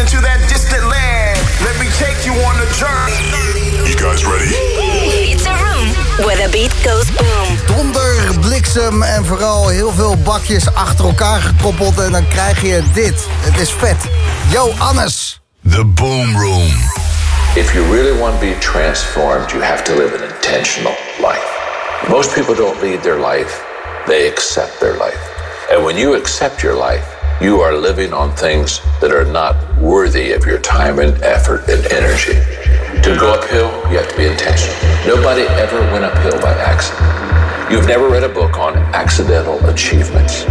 into that distant land. Let me take you on a journey. You guys ready? It's a room where the beat goes boom. Donder, bliksem en vooral heel veel bakjes achter elkaar gekoppeld. En dan krijg je dit. Het is vet. Yo, Annes. The Boom Room. If you really want to be transformed, you have to live an intentional life. Most people don't lead their life, they accept their life. And when you accept your life, you are living on things that are not worthy of your time and effort and energy. To go uphill, you have to be intentional. Nobody ever went uphill by accident. You've never read a book on accidental achievements.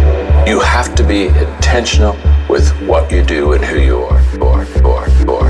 You have to be intentional with what you do and who you are. Or, or, or,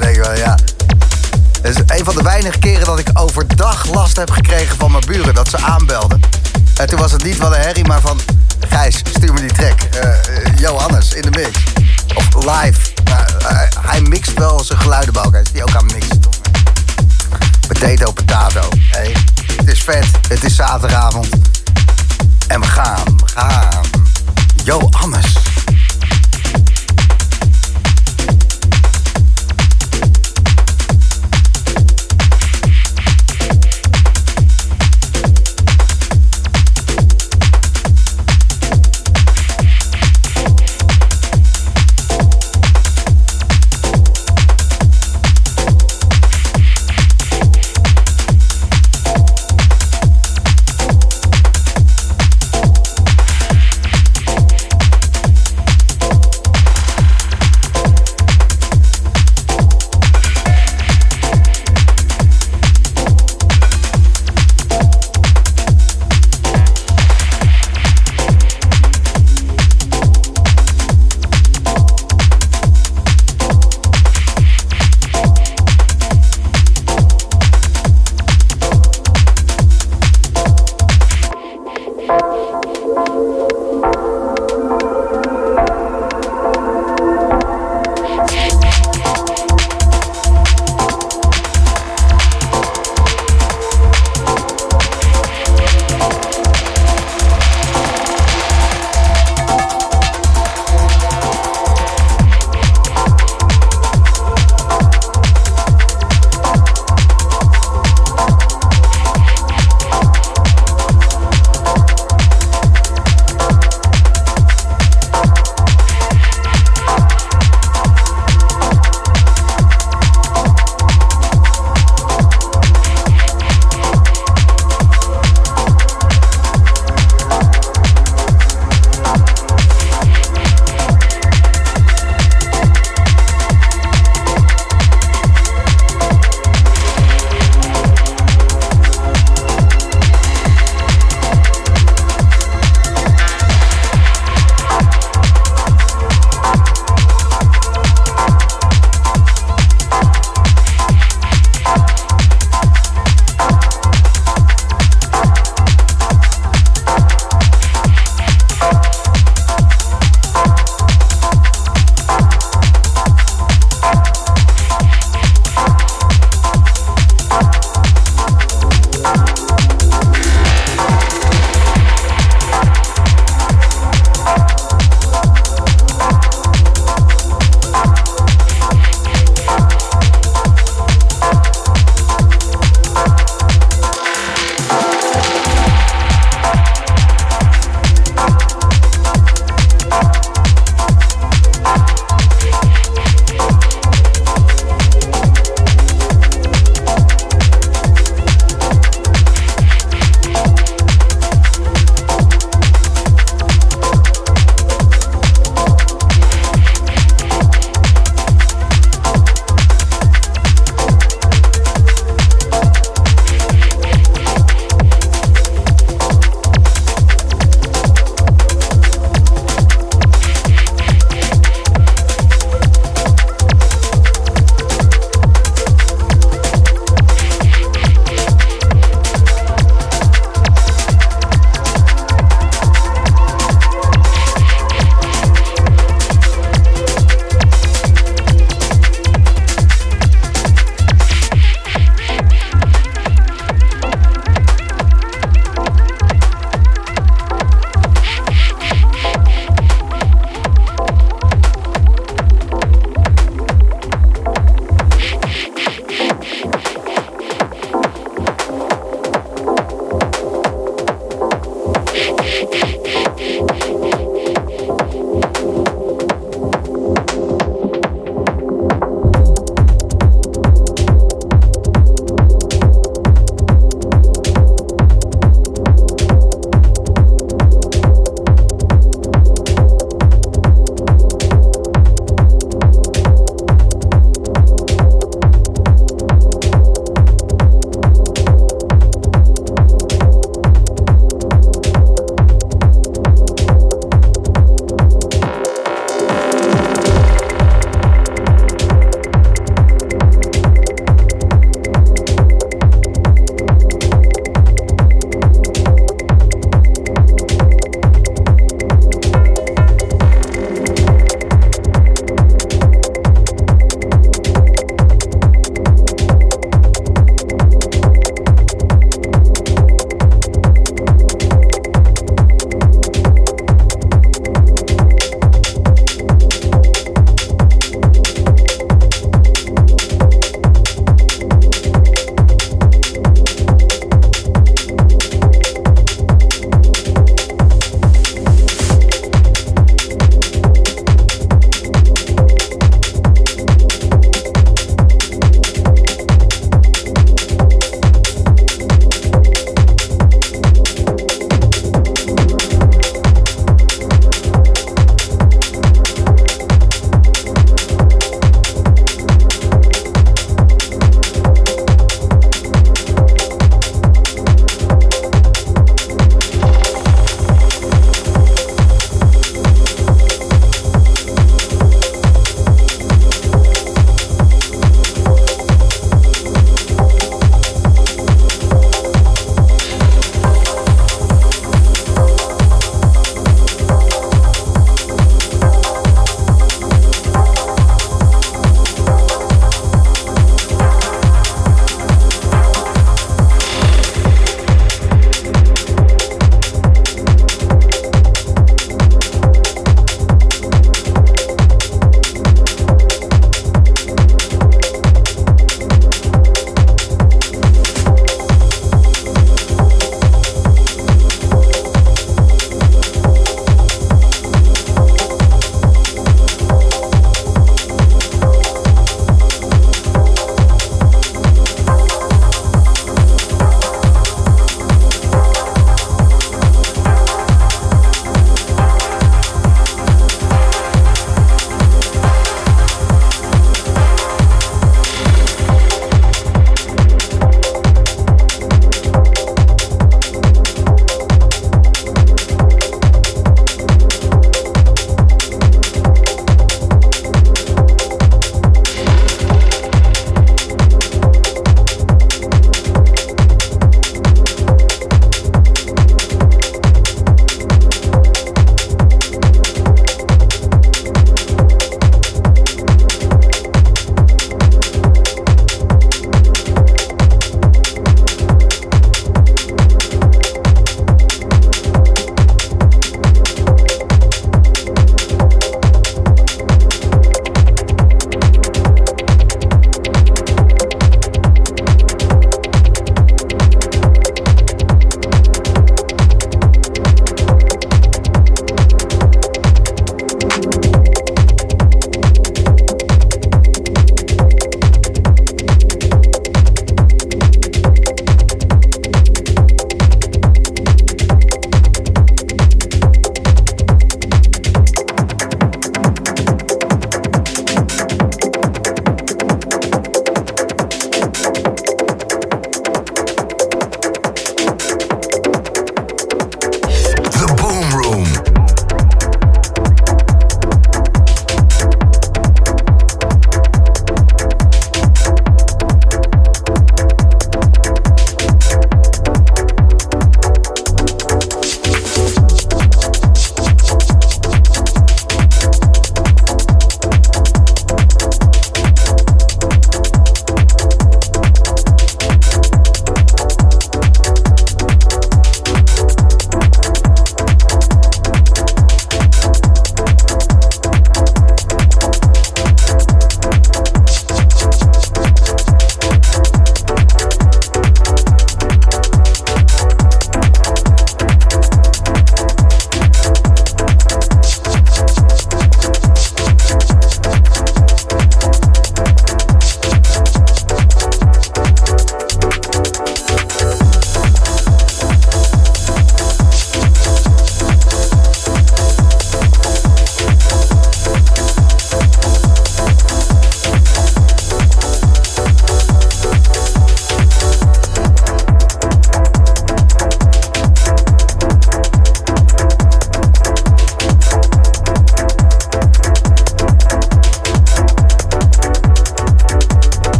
dan wel, ja. Het is een van de weinige keren dat ik overdag last heb gekregen van mijn buren. Dat ze aanbelden. En toen was het niet van een herrie, maar van... Gijs, stuur me die track. Eh, Johannes, in de mix. Of live. Nou, hij- mixt wel zijn geluiden bij elkaar. Is die ook aan mixen, toch? Potato, potato. Hey, het is vet. Het is zaterdagavond. En we gaan, we gaan. Johannes.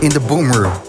In de Boomroom. Heerlijk.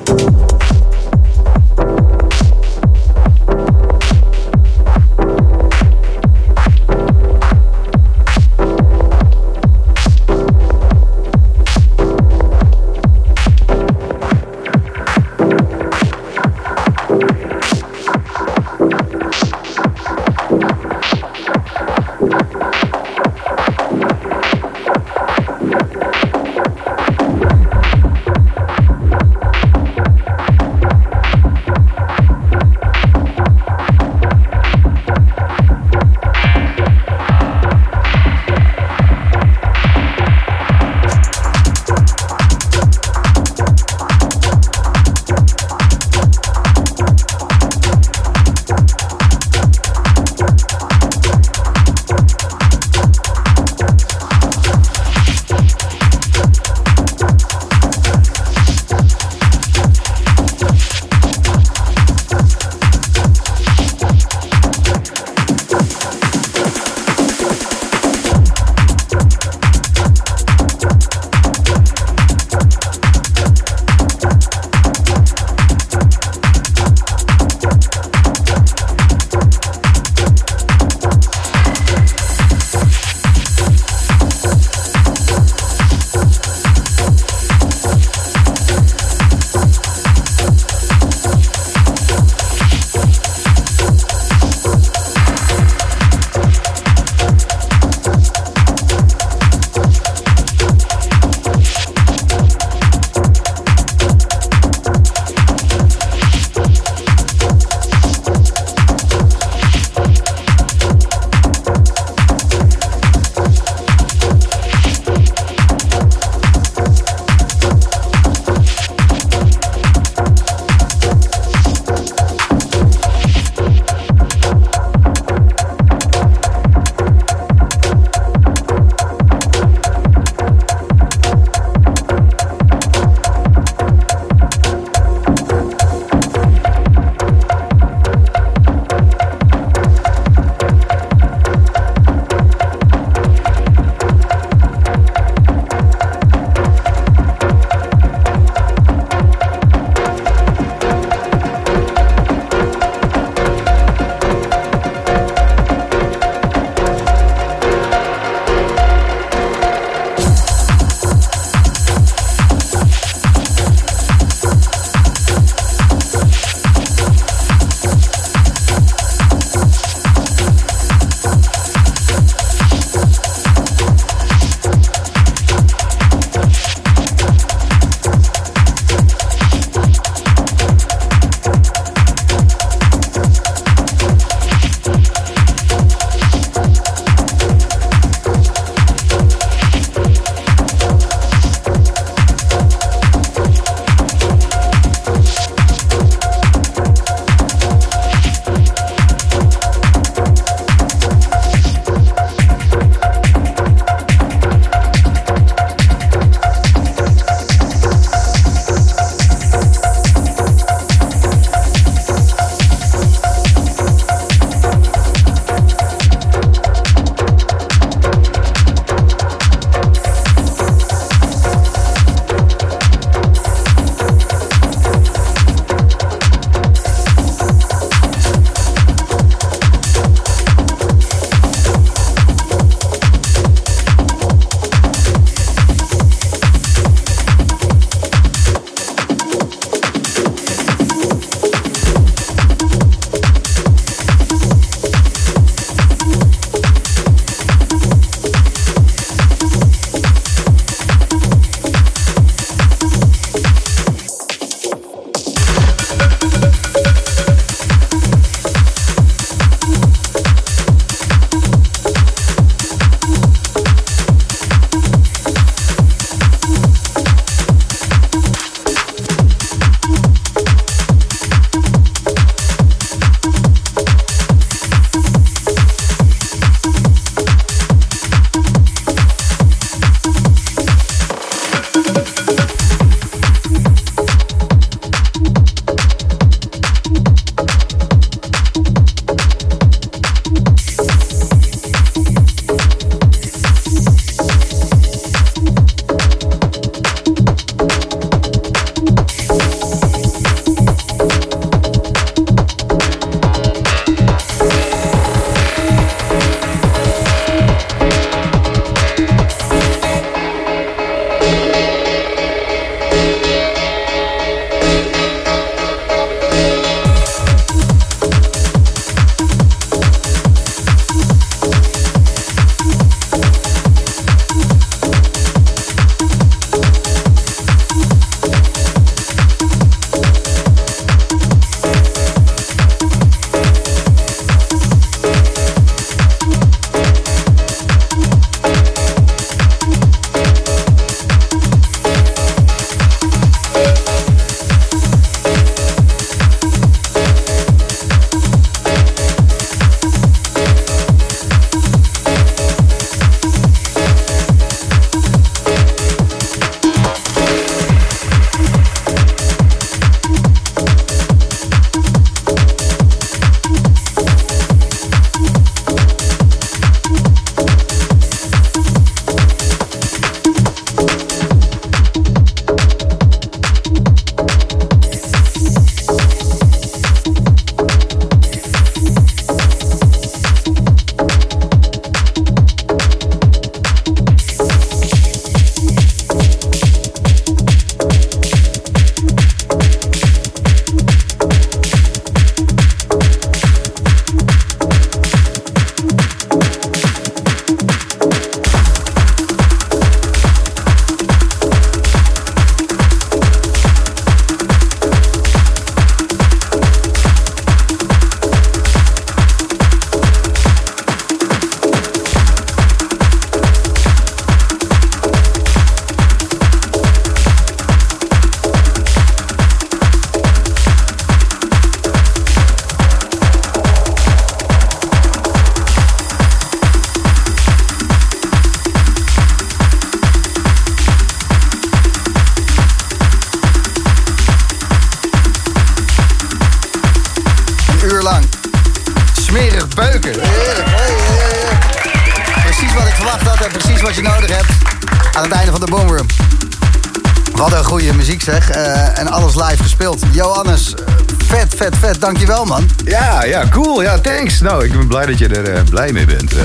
Dankjewel man. Ja, ja, cool. Ja, thanks. Nou, ik ben blij dat je er eh, blij mee bent. eh.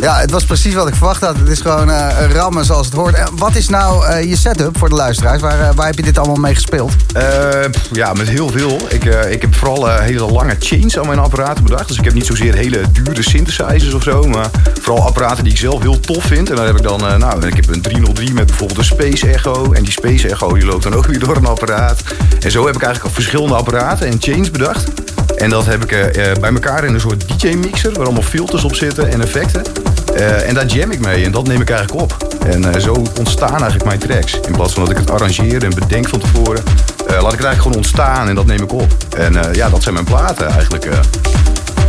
Ja, het was precies wat ik verwacht had. Het is gewoon eh, rammen zoals het hoort. Wat is nou eh, je setup voor de luisteraars? Waar, eh, waar heb je dit allemaal mee gespeeld? Ja, met heel veel. Ik, ik heb vooral hele lange chains aan mijn apparaten bedacht. Dus ik heb niet zozeer hele dure synthesizers of zo. Maar vooral apparaten die ik zelf heel tof vind. En dan heb ik dan, nou, ik heb een 303 met bijvoorbeeld een Space Echo. En die Space Echo die loopt dan ook weer door een apparaat. En zo heb ik eigenlijk verschillende apparaten en chains bedacht. En dat heb ik bij elkaar in een soort DJ-mixer... waar allemaal filters op zitten en effecten. Eh, en daar jam ik mee en dat neem ik eigenlijk op. En eh, zo ontstaan eigenlijk mijn tracks. In plaats van dat ik het arrangeer en bedenk van tevoren... eh, laat ik het eigenlijk gewoon ontstaan en dat neem ik op. En ja, dat zijn mijn platen eigenlijk.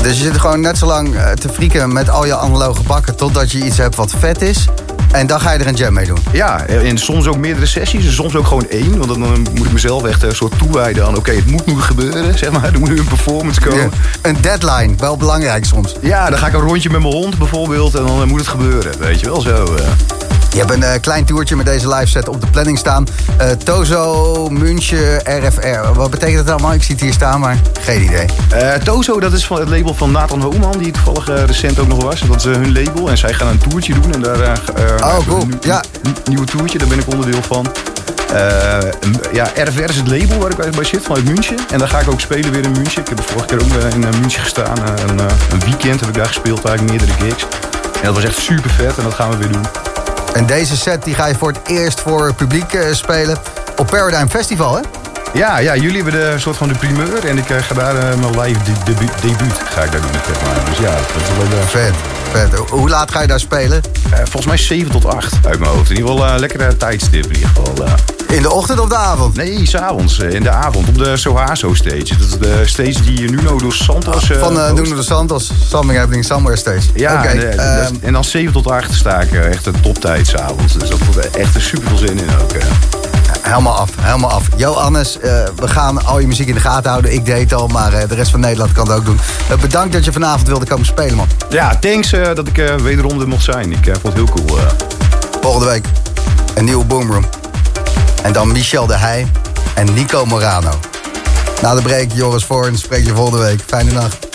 Dus je zit gewoon net zo lang te frieken met al je analoge bakken... totdat je iets hebt wat vet is. En dan ga je er een jam mee doen. Ja, en soms ook meerdere sessies. En soms ook gewoon één. Want dan, moet ik mezelf echt een soort toewijden aan... oké, het moet nu gebeuren, zeg maar. Er moet nu een performance komen. Ja. Een deadline, wel belangrijk soms. Ja, dan ga ik een rondje met mijn hond bijvoorbeeld. En dan moet het gebeuren, weet je wel zo. eh. Je hebt een eh, klein toertje met deze live set op de planning staan. Eh, Tozo, München, RFR. Wat betekent dat allemaal? Ik zie het hier staan, maar geen idee. Eh, Tozo, dat is van het label van Nathan Homan, die toevallig eh, recent ook nog was. Dat is hun label. En zij gaan een toertje doen. En daar, Oh, cool. een, Ja. nieuwe toertje, daar ben ik onderdeel van. Ja, RFR is het label waar ik bij- bij zit, vanuit München. En daar ga ik ook spelen weer in München. Ik heb de vorige keer ook in München gestaan. Een, een weekend heb ik daar gespeeld, eigenlijk meerdere gigs. En dat was echt super vet en dat gaan we weer doen. En deze set die ga je voor het eerst voor het publiek eh, spelen op Paradigm Festival, hè? Ja, ja, jullie hebben de soort van de primeur. En ik eh, ga daar eh, mijn live de, debu- debuut ga ik daar doen. Zeg maar. Dus ja, dat is wel... eh, Vet, vet. Hoe laat ga je daar spelen? Eh, volgens mij 7 tot 8 uit mijn hoofd. In ieder geval uh, lekkere tijdstip in ieder geval. eh. In de ochtend of de avond? Nee, s'avonds, uh, in de avond, op de Sohaso stage. Dat is de stage die Nuno dos Santos... Uh, Van uh, Nuno dos Santos, Something Happening Somewhere stage. Ja, okay, en, uh, uh, en dan 7 tot 8 sta ik uh, echt een toptijd s'avonds. Dus dat wordt echt er super veel zin in ook. Helemaal af, helemaal af. Johannes, uh, we gaan al je muziek in de gaten houden. Ik deed het al, maar uh, de rest van Nederland kan het ook doen. Uh, bedankt dat je vanavond wilde komen spelen, man. Ja, thanks dat ik wederom er mocht zijn. Ik vond het heel cool. Volgende week een nieuwe Boomroom. En dan Michel de Heij en Nico Morano. Na de break, Joris Voorn, spreek je volgende week. Fijne nacht.